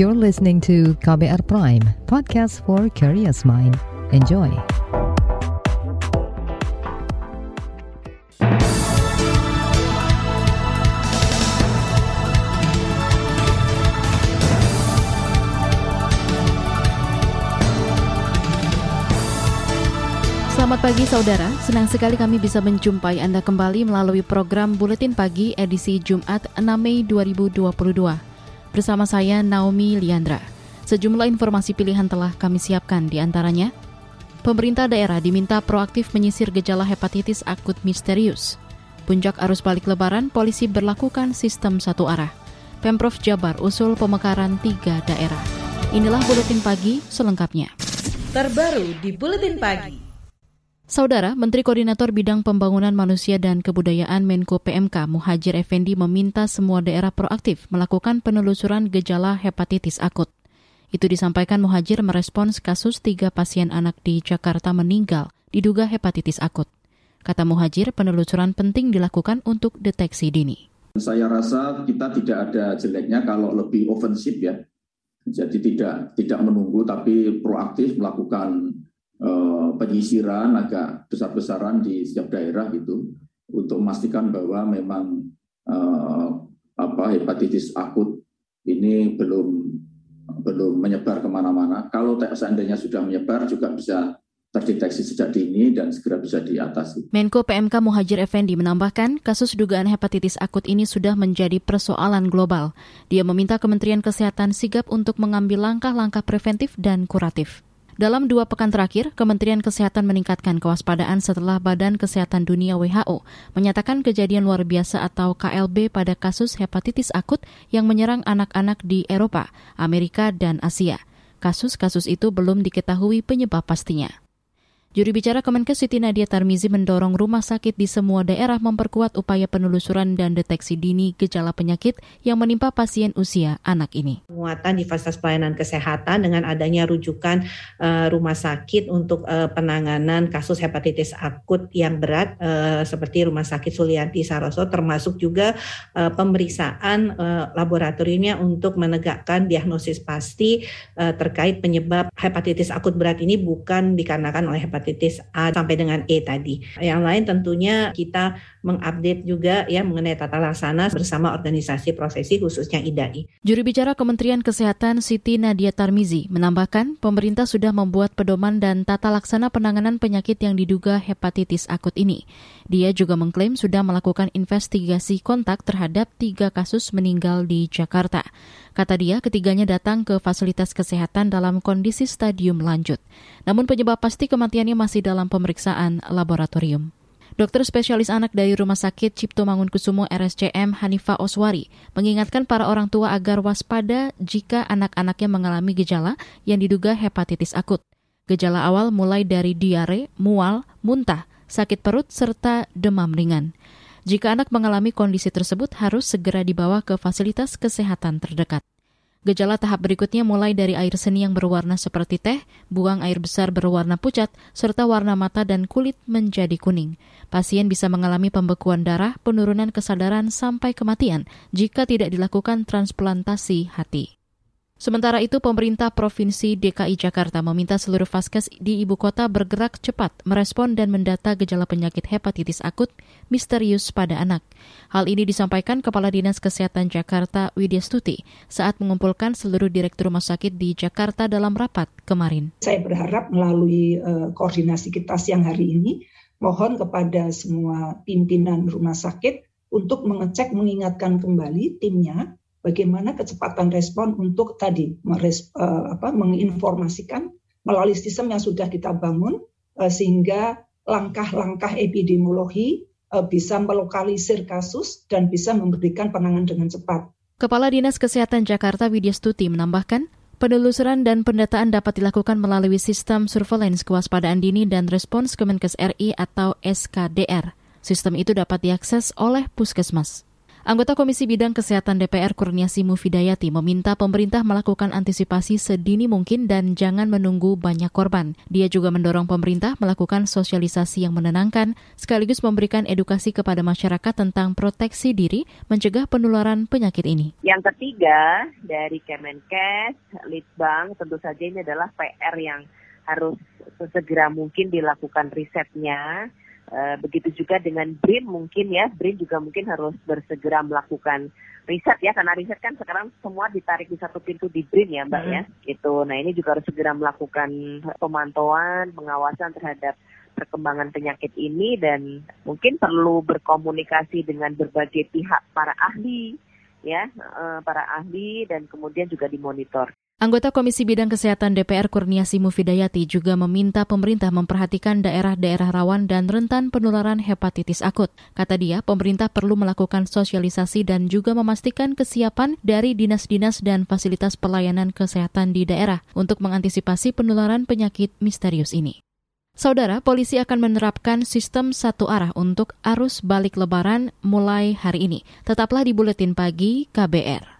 You're listening to KBR Prime, podcast for curious mind. Enjoy. Selamat pagi saudara, senang sekali kami bisa menjumpai Anda kembali melalui program Buletin Pagi edisi Jumat 6 Mei 2022. Bersama saya Naomi Liandra. Sejumlah informasi pilihan telah kami siapkan di antaranya. Pemerintah daerah diminta proaktif menyisir gejala hepatitis akut misterius. Puncak arus balik lebaran, polisi berlakukan sistem satu arah. Pemprov Jabar usul pemekaran tiga daerah. Inilah Buletin Pagi selengkapnya. Terbaru di Buletin Pagi. Saudara, Menteri Koordinator Bidang Pembangunan Manusia dan Kebudayaan Menko PMK Muhajir Effendi meminta semua daerah proaktif melakukan penelusuran gejala hepatitis akut. Itu disampaikan Muhajir merespons kasus tiga pasien anak di Jakarta meninggal diduga hepatitis akut. Kata Muhajir, penelusuran penting dilakukan untuk deteksi dini. Saya rasa kita tidak ada jeleknya kalau lebih ofensif ya. Jadi tidak tidak menunggu tapi proaktif melakukan penyisiran agak besar-besaran di setiap daerah gitu untuk memastikan bahwa memang eh, apa hepatitis akut ini belum belum menyebar ke mana-mana. Kalau seandainya sudah menyebar juga bisa terdeteksi sejak dini dan segera bisa diatasi. Menko PMK Muhajir Effendi menambahkan, kasus dugaan hepatitis akut ini sudah menjadi persoalan global. Dia meminta Kementerian Kesehatan sigap untuk mengambil langkah-langkah preventif dan kuratif. Dalam dua pekan terakhir, Kementerian Kesehatan meningkatkan kewaspadaan setelah Badan Kesehatan Dunia WHO menyatakan kejadian luar biasa atau KLB pada kasus hepatitis akut yang menyerang anak-anak di Eropa, Amerika, dan Asia. Kasus-kasus itu belum diketahui penyebab pastinya. Juri bicara Kemenkes Siti Nadia Tarmizi mendorong rumah sakit di semua daerah memperkuat upaya penelusuran dan deteksi dini gejala penyakit yang menimpa pasien usia anak ini. Penguatan di fasilitas pelayanan kesehatan dengan adanya rujukan uh, rumah sakit untuk uh, penanganan kasus hepatitis akut yang berat uh, seperti Rumah Sakit Sulianti Saroso termasuk juga uh, pemeriksaan uh, laboratoriumnya untuk menegakkan diagnosis pasti uh, terkait penyebab hepatitis akut berat ini bukan dikarenakan oleh hepatitis hepatitis A sampai dengan E tadi. Yang lain tentunya kita mengupdate juga ya mengenai tata laksana bersama organisasi profesi khususnya IDAI. Juru bicara Kementerian Kesehatan Siti Nadia Tarmizi menambahkan pemerintah sudah membuat pedoman dan tata laksana penanganan penyakit yang diduga hepatitis akut ini. Dia juga mengklaim sudah melakukan investigasi kontak terhadap tiga kasus meninggal di Jakarta. Kata dia, ketiganya datang ke fasilitas kesehatan dalam kondisi stadium lanjut. Namun penyebab pasti kematiannya masih dalam pemeriksaan laboratorium. Dokter spesialis anak dari Rumah Sakit Cipto Mangunkusumo RSCM Hanifa Oswari mengingatkan para orang tua agar waspada jika anak-anaknya mengalami gejala yang diduga hepatitis akut. Gejala awal mulai dari diare, mual, muntah, sakit perut, serta demam ringan. Jika anak mengalami kondisi tersebut harus segera dibawa ke fasilitas kesehatan terdekat. Gejala tahap berikutnya mulai dari air seni yang berwarna seperti teh, buang air besar berwarna pucat, serta warna mata dan kulit menjadi kuning. Pasien bisa mengalami pembekuan darah, penurunan kesadaran, sampai kematian jika tidak dilakukan transplantasi hati. Sementara itu, pemerintah Provinsi DKI Jakarta meminta seluruh vaskes di ibu kota bergerak cepat merespon dan mendata gejala penyakit hepatitis akut misterius pada anak. Hal ini disampaikan Kepala Dinas Kesehatan Jakarta Widya Stuti saat mengumpulkan seluruh direktur rumah sakit di Jakarta dalam rapat kemarin. Saya berharap melalui uh, koordinasi kita siang hari ini, mohon kepada semua pimpinan rumah sakit untuk mengecek, mengingatkan kembali timnya bagaimana kecepatan respon untuk tadi uh, apa, menginformasikan melalui sistem yang sudah kita bangun uh, sehingga langkah-langkah epidemiologi uh, bisa melokalisir kasus dan bisa memberikan penanganan dengan cepat. Kepala Dinas Kesehatan Jakarta Widya Stuti menambahkan, Penelusuran dan pendataan dapat dilakukan melalui sistem surveillance kewaspadaan dini dan respons Kemenkes RI atau SKDR. Sistem itu dapat diakses oleh puskesmas. Anggota Komisi Bidang Kesehatan DPR Kurniasi Mufidayati meminta pemerintah melakukan antisipasi sedini mungkin dan jangan menunggu banyak korban. Dia juga mendorong pemerintah melakukan sosialisasi yang menenangkan sekaligus memberikan edukasi kepada masyarakat tentang proteksi diri mencegah penularan penyakit ini. Yang ketiga dari Kemenkes, Litbang tentu saja ini adalah PR yang harus sesegera mungkin dilakukan risetnya Eh, begitu juga dengan BRIN mungkin ya, BRIN juga mungkin harus bersegera melakukan riset ya, karena riset kan sekarang semua ditarik di satu pintu di BRIN ya Mbak hmm. ya, gitu. Nah ini juga harus segera melakukan pemantauan, pengawasan terhadap perkembangan penyakit ini dan mungkin perlu berkomunikasi dengan berbagai pihak para ahli ya, eh, para ahli dan kemudian juga dimonitor. Anggota Komisi Bidang Kesehatan DPR Kurniasi Mufidayati juga meminta pemerintah memperhatikan daerah-daerah rawan dan rentan penularan hepatitis akut. Kata dia, pemerintah perlu melakukan sosialisasi dan juga memastikan kesiapan dari dinas-dinas dan fasilitas pelayanan kesehatan di daerah untuk mengantisipasi penularan penyakit misterius ini. Saudara, polisi akan menerapkan sistem satu arah untuk arus balik lebaran mulai hari ini. Tetaplah di Buletin Pagi KBR.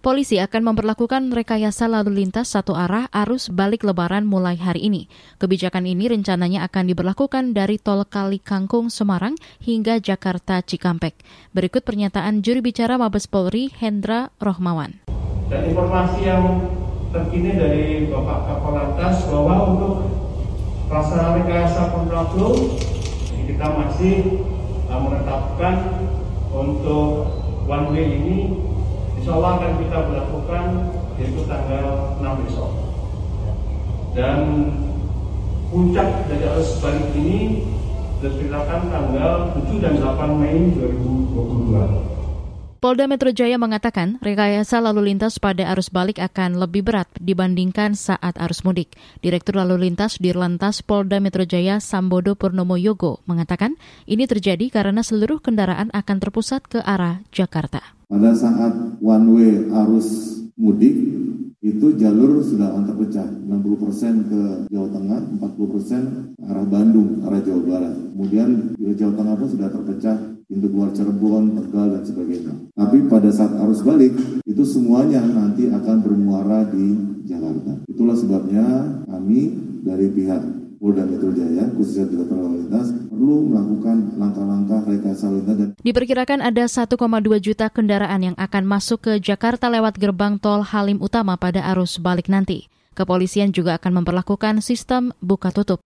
Polisi akan memperlakukan rekayasa lalu lintas satu arah arus balik lebaran mulai hari ini. Kebijakan ini rencananya akan diberlakukan dari tol Kali Kangkung Semarang hingga Jakarta Cikampek. Berikut pernyataan juri bicara Mabes Polri Hendra Rohmawan. Dan informasi yang terkini dari Bapak Kapolres bahwa untuk rasa rekayasa kontraflow kita masih uh, menetapkan untuk one way ini Insya Allah akan kita berlakukan yaitu tanggal 6 besok. Dan puncak dari arus balik ini diperkirakan tanggal 7 dan 8 Mei 2022. Polda Metro Jaya mengatakan rekayasa lalu lintas pada arus balik akan lebih berat dibandingkan saat arus mudik. Direktur Lalu Lintas Dirlantas Polda Metro Jaya Sambodo Purnomo Yogo mengatakan ini terjadi karena seluruh kendaraan akan terpusat ke arah Jakarta. Pada saat one way arus mudik itu jalur sudah terpecah 60% ke Jawa Tengah, 40% arah Bandung, arah Jawa Barat. Kemudian di Jawa Tengah pun sudah terpecah pintu keluar Cirebon, Tegal, dan sebagainya. Tapi pada saat arus balik, itu semuanya nanti akan bermuara di Jakarta. Itulah sebabnya kami dari pihak Polda Metro Jaya, khususnya Direktur Lalu Lintas, perlu melakukan langkah-langkah rekayasa lalu lintas. Diperkirakan ada 1,2 juta kendaraan yang akan masuk ke Jakarta lewat gerbang tol Halim Utama pada arus balik nanti. Kepolisian juga akan memperlakukan sistem buka tutup.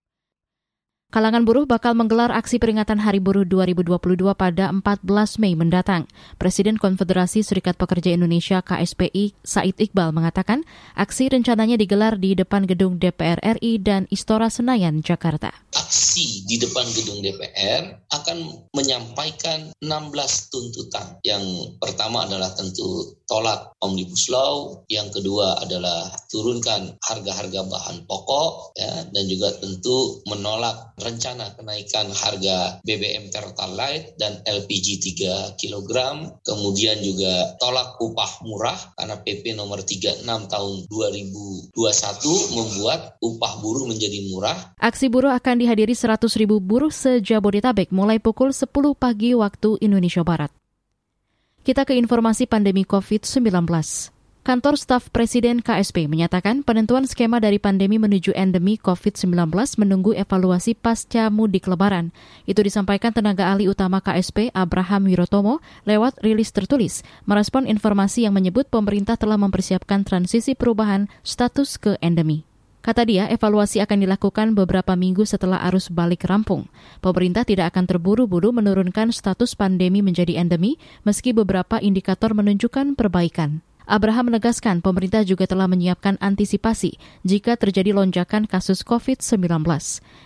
Kalangan buruh bakal menggelar aksi peringatan Hari Buruh 2022 pada 14 Mei mendatang. Presiden Konfederasi Serikat Pekerja Indonesia KSPI Said Iqbal mengatakan aksi rencananya digelar di depan gedung DPR RI dan Istora Senayan, Jakarta. Aksi di depan gedung DPR akan menyampaikan 16 tuntutan. Yang pertama adalah tentu tolak Omnibus Law, yang kedua adalah turunkan harga-harga bahan pokok, ya, dan juga tentu menolak rencana kenaikan harga BBM Pertalite dan LPG 3 kg, kemudian juga tolak upah murah karena PP nomor 36 tahun 2021 membuat upah buruh menjadi murah. Aksi buruh akan dihadiri 100 ribu buruh sejabodetabek mulai pukul 10 pagi waktu Indonesia Barat. Kita ke informasi pandemi COVID-19. Kantor Staf Presiden KSP menyatakan penentuan skema dari pandemi menuju endemi COVID-19 menunggu evaluasi pasca mudik lebaran. Itu disampaikan tenaga ahli utama KSP Abraham Wirotomo lewat rilis tertulis, merespon informasi yang menyebut pemerintah telah mempersiapkan transisi perubahan status ke endemi. Kata dia, evaluasi akan dilakukan beberapa minggu setelah arus balik rampung. Pemerintah tidak akan terburu-buru menurunkan status pandemi menjadi endemi, meski beberapa indikator menunjukkan perbaikan. Abraham menegaskan pemerintah juga telah menyiapkan antisipasi jika terjadi lonjakan kasus COVID-19.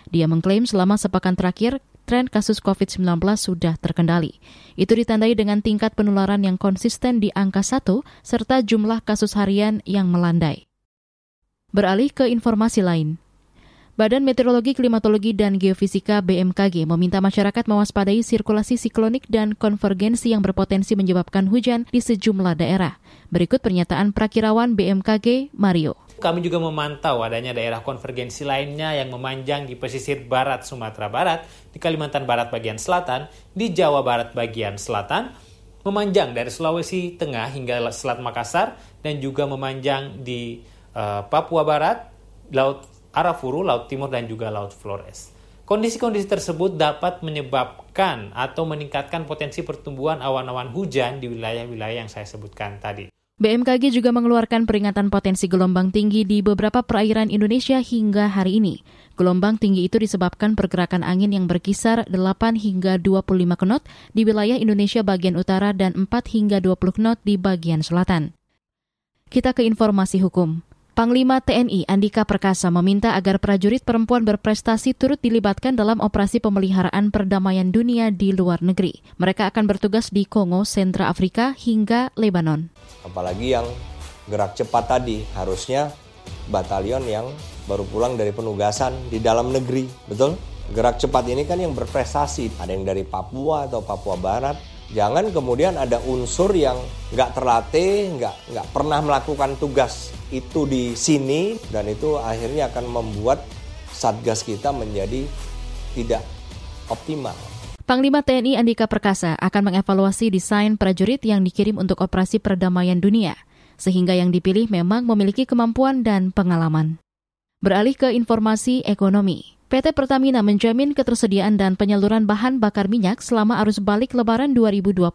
Dia mengklaim selama sepekan terakhir tren kasus COVID-19 sudah terkendali. Itu ditandai dengan tingkat penularan yang konsisten di angka 1 serta jumlah kasus harian yang melandai. Beralih ke informasi lain, Badan Meteorologi, Klimatologi, dan Geofisika BMKG meminta masyarakat mewaspadai sirkulasi siklonik dan konvergensi yang berpotensi menyebabkan hujan di sejumlah daerah. Berikut pernyataan prakirawan BMKG, Mario. Kami juga memantau adanya daerah konvergensi lainnya yang memanjang di pesisir barat Sumatera Barat, di Kalimantan Barat bagian selatan, di Jawa Barat bagian selatan, memanjang dari Sulawesi Tengah hingga Selat Makassar, dan juga memanjang di uh, Papua Barat, Laut Arafuru, Laut Timur, dan juga Laut Flores. Kondisi-kondisi tersebut dapat menyebabkan atau meningkatkan potensi pertumbuhan awan-awan hujan di wilayah-wilayah yang saya sebutkan tadi. BMKG juga mengeluarkan peringatan potensi gelombang tinggi di beberapa perairan Indonesia hingga hari ini. Gelombang tinggi itu disebabkan pergerakan angin yang berkisar 8 hingga 25 knot di wilayah Indonesia bagian utara dan 4 hingga 20 knot di bagian selatan. Kita ke informasi hukum. Panglima TNI Andika Perkasa meminta agar prajurit perempuan berprestasi turut dilibatkan dalam operasi pemeliharaan perdamaian dunia di luar negeri. Mereka akan bertugas di Kongo, Sentra Afrika, hingga Lebanon. Apalagi yang gerak cepat tadi, harusnya batalion yang baru pulang dari penugasan di dalam negeri, betul? Gerak cepat ini kan yang berprestasi, ada yang dari Papua atau Papua Barat, jangan kemudian ada unsur yang nggak terlatih, nggak nggak pernah melakukan tugas itu di sini dan itu akhirnya akan membuat satgas kita menjadi tidak optimal. Panglima TNI Andika Perkasa akan mengevaluasi desain prajurit yang dikirim untuk operasi perdamaian dunia, sehingga yang dipilih memang memiliki kemampuan dan pengalaman. Beralih ke informasi ekonomi. PT Pertamina menjamin ketersediaan dan penyaluran bahan bakar minyak selama arus balik lebaran 2022.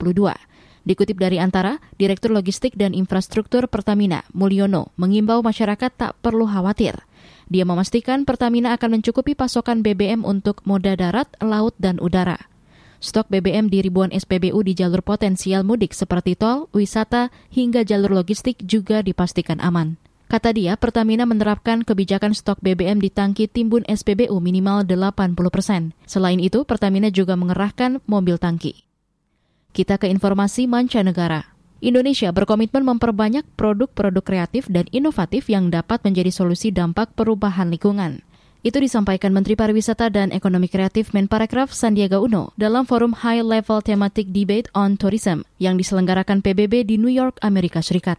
Dikutip dari Antara, Direktur Logistik dan Infrastruktur Pertamina, Mulyono, mengimbau masyarakat tak perlu khawatir. Dia memastikan Pertamina akan mencukupi pasokan BBM untuk moda darat, laut, dan udara. Stok BBM di ribuan SPBU di jalur potensial mudik seperti tol, wisata, hingga jalur logistik juga dipastikan aman. Kata dia, Pertamina menerapkan kebijakan stok BBM di tangki timbun SPBU minimal 80 persen. Selain itu, Pertamina juga mengerahkan mobil tangki. Kita ke informasi mancanegara. Indonesia berkomitmen memperbanyak produk-produk kreatif dan inovatif yang dapat menjadi solusi dampak perubahan lingkungan. Itu disampaikan Menteri Pariwisata dan Ekonomi Kreatif Menparekraf Sandiaga Uno dalam forum High Level Thematic Debate on Tourism yang diselenggarakan PBB di New York, Amerika Serikat.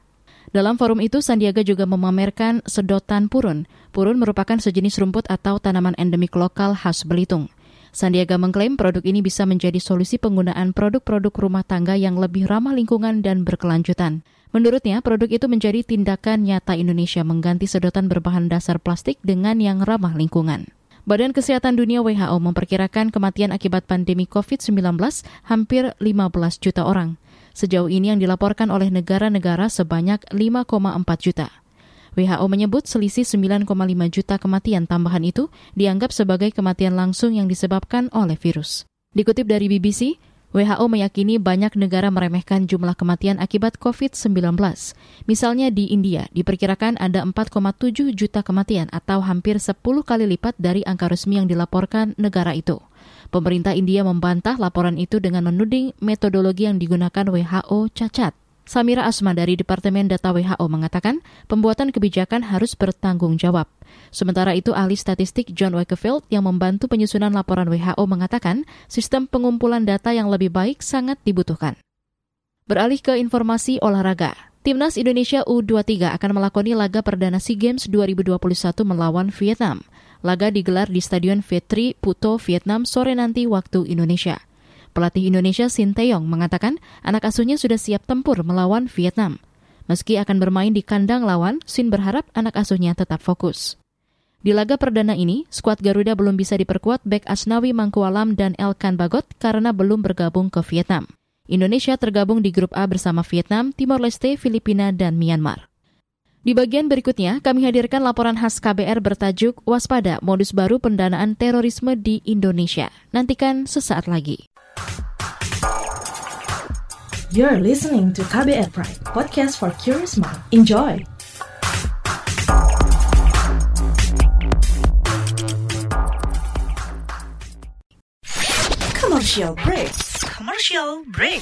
Dalam forum itu, Sandiaga juga memamerkan sedotan purun. Purun merupakan sejenis rumput atau tanaman endemik lokal khas Belitung. Sandiaga mengklaim produk ini bisa menjadi solusi penggunaan produk-produk rumah tangga yang lebih ramah lingkungan dan berkelanjutan. Menurutnya, produk itu menjadi tindakan nyata Indonesia mengganti sedotan berbahan dasar plastik dengan yang ramah lingkungan. Badan Kesehatan Dunia WHO memperkirakan kematian akibat pandemi COVID-19 hampir 15 juta orang. Sejauh ini yang dilaporkan oleh negara-negara sebanyak 5,4 juta. WHO menyebut selisih 9,5 juta kematian tambahan itu dianggap sebagai kematian langsung yang disebabkan oleh virus. Dikutip dari BBC, WHO meyakini banyak negara meremehkan jumlah kematian akibat COVID-19. Misalnya di India, diperkirakan ada 4,7 juta kematian atau hampir 10 kali lipat dari angka resmi yang dilaporkan negara itu. Pemerintah India membantah laporan itu dengan menuding metodologi yang digunakan WHO cacat. Samira Asma dari Departemen Data WHO mengatakan pembuatan kebijakan harus bertanggung jawab. Sementara itu, ahli statistik John Wakefield yang membantu penyusunan laporan WHO mengatakan sistem pengumpulan data yang lebih baik sangat dibutuhkan. Beralih ke informasi olahraga. Timnas Indonesia U23 akan melakoni laga perdana SEA Games 2021 melawan Vietnam. Laga digelar di Stadion Vietri Puto, Vietnam sore nanti waktu Indonesia. Pelatih Indonesia Shin Taeyong mengatakan anak asuhnya sudah siap tempur melawan Vietnam. Meski akan bermain di kandang lawan, Shin berharap anak asuhnya tetap fokus. Di laga perdana ini, skuad Garuda belum bisa diperkuat bek Asnawi Mangkualam dan Elkan Bagot karena belum bergabung ke Vietnam. Indonesia tergabung di grup A bersama Vietnam, Timor Leste, Filipina, dan Myanmar. Di bagian berikutnya, kami hadirkan laporan khas KBR bertajuk Waspada Modus Baru Pendanaan Terorisme di Indonesia. Nantikan sesaat lagi. You're listening to KBR Pride, podcast for curious mind. Enjoy! Commercial break. Commercial break.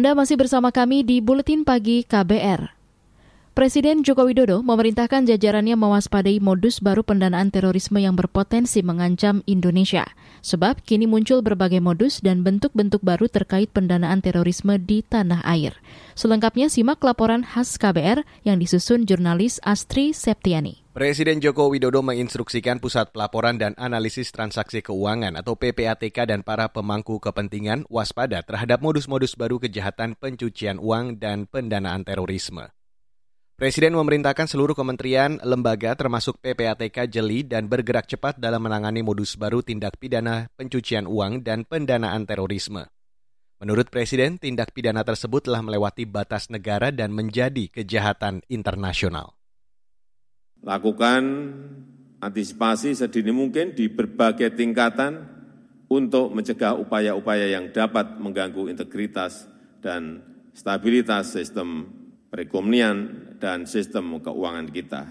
Anda masih bersama kami di Buletin Pagi KBR. Presiden Joko Widodo memerintahkan jajarannya mewaspadai modus baru pendanaan terorisme yang berpotensi mengancam Indonesia. Sebab kini muncul berbagai modus dan bentuk-bentuk baru terkait pendanaan terorisme di tanah air. Selengkapnya simak laporan khas KBR yang disusun jurnalis Astri Septiani. Presiden Joko Widodo menginstruksikan Pusat Pelaporan dan Analisis Transaksi Keuangan atau PPATK dan para pemangku kepentingan waspada terhadap modus-modus baru kejahatan pencucian uang dan pendanaan terorisme. Presiden memerintahkan seluruh kementerian, lembaga termasuk PPATK jeli dan bergerak cepat dalam menangani modus baru tindak pidana pencucian uang dan pendanaan terorisme. Menurut Presiden, tindak pidana tersebut telah melewati batas negara dan menjadi kejahatan internasional. Lakukan antisipasi sedini mungkin di berbagai tingkatan untuk mencegah upaya-upaya yang dapat mengganggu integritas dan stabilitas sistem perekonomian dan sistem keuangan kita,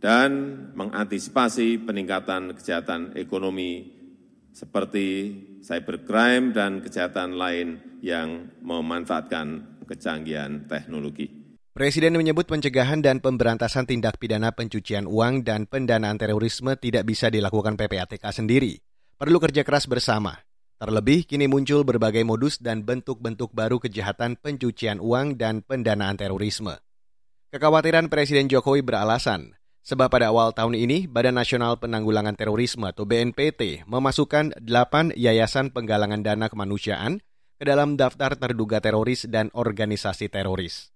dan mengantisipasi peningkatan kejahatan ekonomi seperti cybercrime dan kejahatan lain yang memanfaatkan kecanggihan teknologi. Presiden menyebut pencegahan dan pemberantasan tindak pidana pencucian uang dan pendanaan terorisme tidak bisa dilakukan PPATK sendiri. Perlu kerja keras bersama. Terlebih, kini muncul berbagai modus dan bentuk-bentuk baru kejahatan pencucian uang dan pendanaan terorisme. Kekhawatiran Presiden Jokowi beralasan, sebab pada awal tahun ini Badan Nasional Penanggulangan Terorisme atau BNPT memasukkan 8 yayasan penggalangan dana kemanusiaan ke dalam daftar terduga teroris dan organisasi teroris.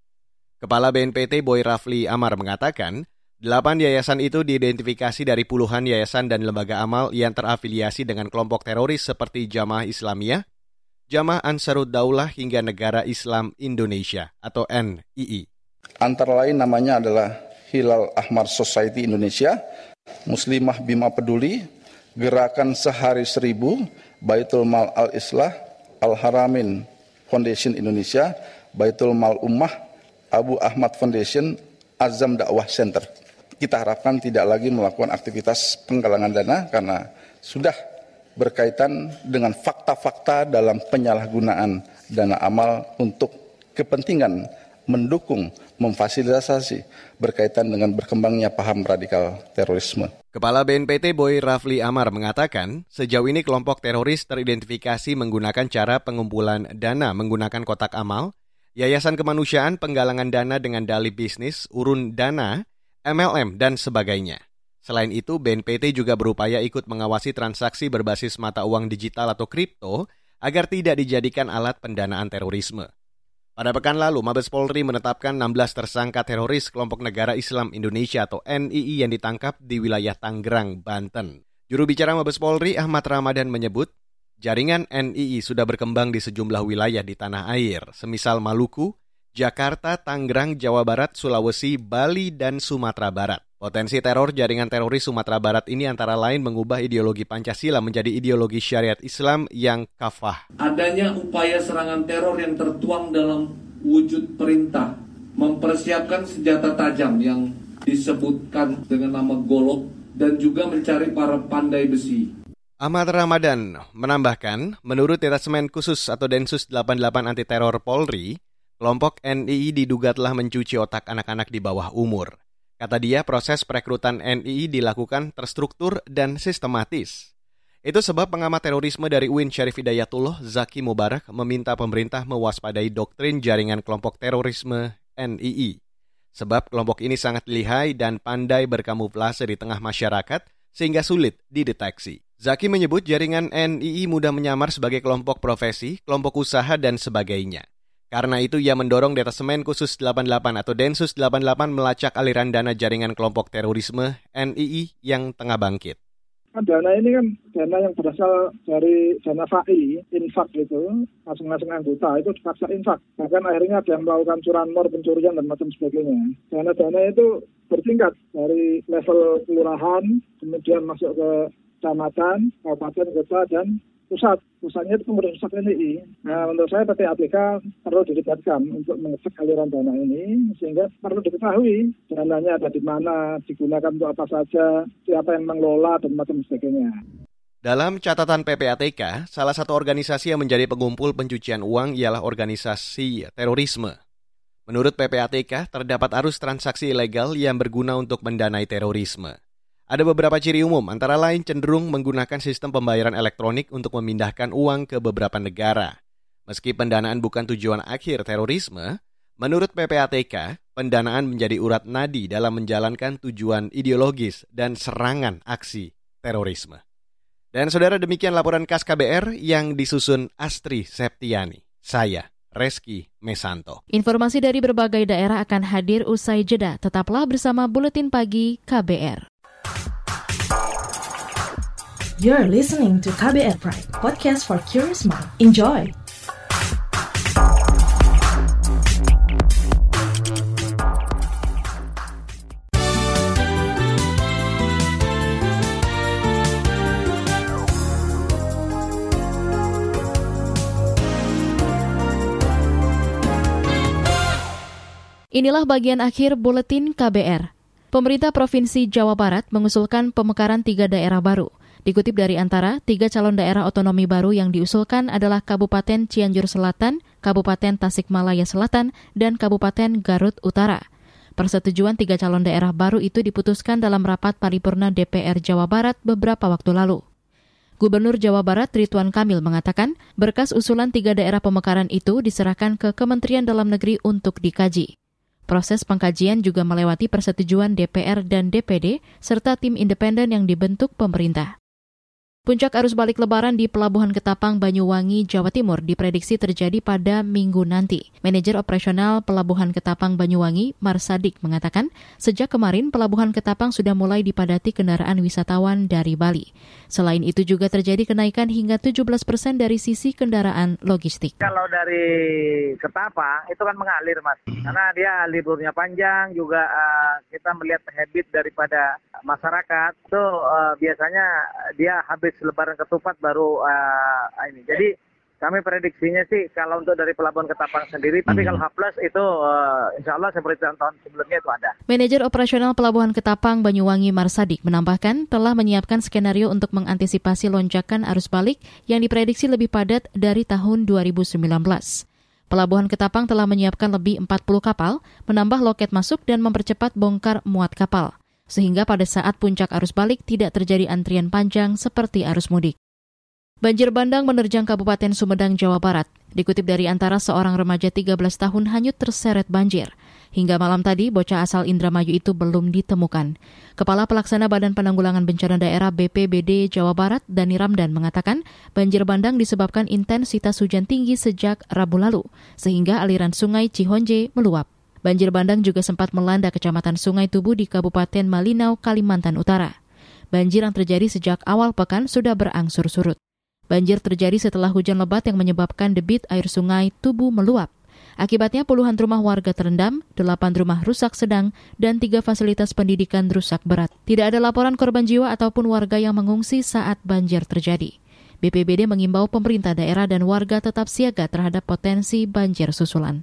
Kepala BNPT Boy Rafli Amar mengatakan, delapan yayasan itu diidentifikasi dari puluhan yayasan dan lembaga amal yang terafiliasi dengan kelompok teroris seperti Jamaah Islamiyah, Jamaah Ansarud Daulah hingga Negara Islam Indonesia atau NII. Antara lain namanya adalah Hilal Ahmar Society Indonesia, Muslimah Bima Peduli, Gerakan Sehari Seribu, Baitul Mal Al-Islah, Al-Haramin Foundation Indonesia, Baitul Mal Ummah, Abu Ahmad Foundation, Azam Dakwah Center. Kita harapkan tidak lagi melakukan aktivitas penggalangan dana karena sudah berkaitan dengan fakta-fakta dalam penyalahgunaan dana amal untuk kepentingan mendukung, memfasilitasi berkaitan dengan berkembangnya paham radikal terorisme. Kepala BNPT Boy Rafli Amar mengatakan, sejauh ini kelompok teroris teridentifikasi menggunakan cara pengumpulan dana menggunakan kotak amal, Yayasan Kemanusiaan Penggalangan Dana dengan Dalih Bisnis, Urun Dana, MLM, dan sebagainya. Selain itu, BNPT juga berupaya ikut mengawasi transaksi berbasis mata uang digital atau kripto agar tidak dijadikan alat pendanaan terorisme. Pada pekan lalu, Mabes Polri menetapkan 16 tersangka teroris kelompok negara Islam Indonesia atau NII yang ditangkap di wilayah Tangerang, Banten. Juru bicara Mabes Polri Ahmad Ramadan menyebut, Jaringan NII sudah berkembang di sejumlah wilayah di tanah air, semisal Maluku, Jakarta, Tangerang, Jawa Barat, Sulawesi, Bali, dan Sumatera Barat. Potensi teror jaringan teroris Sumatera Barat ini antara lain mengubah ideologi Pancasila menjadi ideologi syariat Islam yang kafah. Adanya upaya serangan teror yang tertuang dalam wujud perintah mempersiapkan senjata tajam yang disebutkan dengan nama golok dan juga mencari para pandai besi. Ahmad Ramadan menambahkan, menurut Detasmen Khusus atau Densus 88 Anti Teror Polri, kelompok NII diduga telah mencuci otak anak-anak di bawah umur. Kata dia, proses perekrutan NII dilakukan terstruktur dan sistematis. Itu sebab pengamat terorisme dari UIN Syarif Hidayatullah, Zaki Mubarak, meminta pemerintah mewaspadai doktrin jaringan kelompok terorisme NII. Sebab kelompok ini sangat lihai dan pandai berkamuflase di tengah masyarakat sehingga sulit dideteksi. Zaki menyebut jaringan NII mudah menyamar sebagai kelompok profesi, kelompok usaha, dan sebagainya. Karena itu ia mendorong Detasemen Khusus 88 atau Densus 88 melacak aliran dana jaringan kelompok terorisme NII yang tengah bangkit. Kan dana ini kan dana yang berasal dari dana FAI, infak gitu, masing-masing anggota itu dipaksa infak. Bahkan akhirnya ada yang melakukan curanmor, pencurian, dan macam sebagainya. Dana-dana itu bertingkat dari level kelurahan, kemudian masuk ke kecamatan, kabupaten, kota, dan pusat. Pusatnya itu pemerintah pusat NII. Nah, menurut saya PPATK perlu dilibatkan untuk mengecek aliran dana ini, sehingga perlu diketahui dananya ada di mana, digunakan untuk apa saja, siapa yang mengelola, dan macam sebagainya. Dalam catatan PPATK, salah satu organisasi yang menjadi pengumpul pencucian uang ialah organisasi terorisme. Menurut PPATK, terdapat arus transaksi ilegal yang berguna untuk mendanai terorisme. Ada beberapa ciri umum, antara lain cenderung menggunakan sistem pembayaran elektronik untuk memindahkan uang ke beberapa negara. Meski pendanaan bukan tujuan akhir terorisme, menurut PPATK, pendanaan menjadi urat nadi dalam menjalankan tujuan ideologis dan serangan aksi terorisme. Dan saudara demikian laporan khas KBR yang disusun Astri Septiani. Saya, Reski Mesanto. Informasi dari berbagai daerah akan hadir usai jeda. Tetaplah bersama Buletin Pagi KBR. You're listening to KBR Pride, podcast for curious mind. Enjoy! Inilah bagian akhir buletin KBR. Pemerintah Provinsi Jawa Barat mengusulkan pemekaran tiga daerah baru. Dikutip dari antara, tiga calon daerah otonomi baru yang diusulkan adalah Kabupaten Cianjur Selatan, Kabupaten Tasikmalaya Selatan, dan Kabupaten Garut Utara. Persetujuan tiga calon daerah baru itu diputuskan dalam rapat paripurna DPR Jawa Barat beberapa waktu lalu. Gubernur Jawa Barat Ridwan Kamil mengatakan berkas usulan tiga daerah pemekaran itu diserahkan ke Kementerian Dalam Negeri untuk dikaji. Proses pengkajian juga melewati persetujuan DPR dan DPD serta tim independen yang dibentuk pemerintah. Puncak arus balik lebaran di Pelabuhan Ketapang, Banyuwangi, Jawa Timur diprediksi terjadi pada minggu nanti. Manajer operasional Pelabuhan Ketapang Banyuwangi, Marsadik, mengatakan sejak kemarin Pelabuhan Ketapang sudah mulai dipadati kendaraan wisatawan dari Bali. Selain itu juga terjadi kenaikan hingga 17 persen dari sisi kendaraan logistik. Kalau dari Ketapang itu kan mengalir, Mas. Karena dia liburnya panjang, juga uh, kita melihat habit daripada masyarakat itu uh, biasanya dia habis lebaran ketupat baru uh, ini. Jadi kami prediksinya sih kalau untuk dari Pelabuhan Ketapang sendiri, tapi hmm. kalau H itu uh, insya Allah seperti tahun-tahun sebelumnya itu ada. Manajer operasional Pelabuhan Ketapang Banyuwangi Marsadik menambahkan telah menyiapkan skenario untuk mengantisipasi lonjakan arus balik yang diprediksi lebih padat dari tahun 2019. Pelabuhan Ketapang telah menyiapkan lebih 40 kapal, menambah loket masuk dan mempercepat bongkar muat kapal sehingga pada saat puncak arus balik tidak terjadi antrian panjang seperti arus mudik. Banjir bandang menerjang Kabupaten Sumedang, Jawa Barat. Dikutip dari antara seorang remaja 13 tahun hanyut terseret banjir. Hingga malam tadi, bocah asal Indramayu itu belum ditemukan. Kepala Pelaksana Badan Penanggulangan Bencana Daerah BPBD Jawa Barat, Dani Ramdan, mengatakan banjir bandang disebabkan intensitas hujan tinggi sejak Rabu lalu, sehingga aliran sungai Cihonje meluap. Banjir bandang juga sempat melanda kecamatan Sungai Tubu di Kabupaten Malinau, Kalimantan Utara. Banjir yang terjadi sejak awal pekan sudah berangsur surut. Banjir terjadi setelah hujan lebat yang menyebabkan debit air sungai Tubu meluap. Akibatnya puluhan rumah warga terendam, delapan rumah rusak sedang, dan tiga fasilitas pendidikan rusak berat. Tidak ada laporan korban jiwa ataupun warga yang mengungsi saat banjir terjadi. BPBD mengimbau pemerintah daerah dan warga tetap siaga terhadap potensi banjir susulan.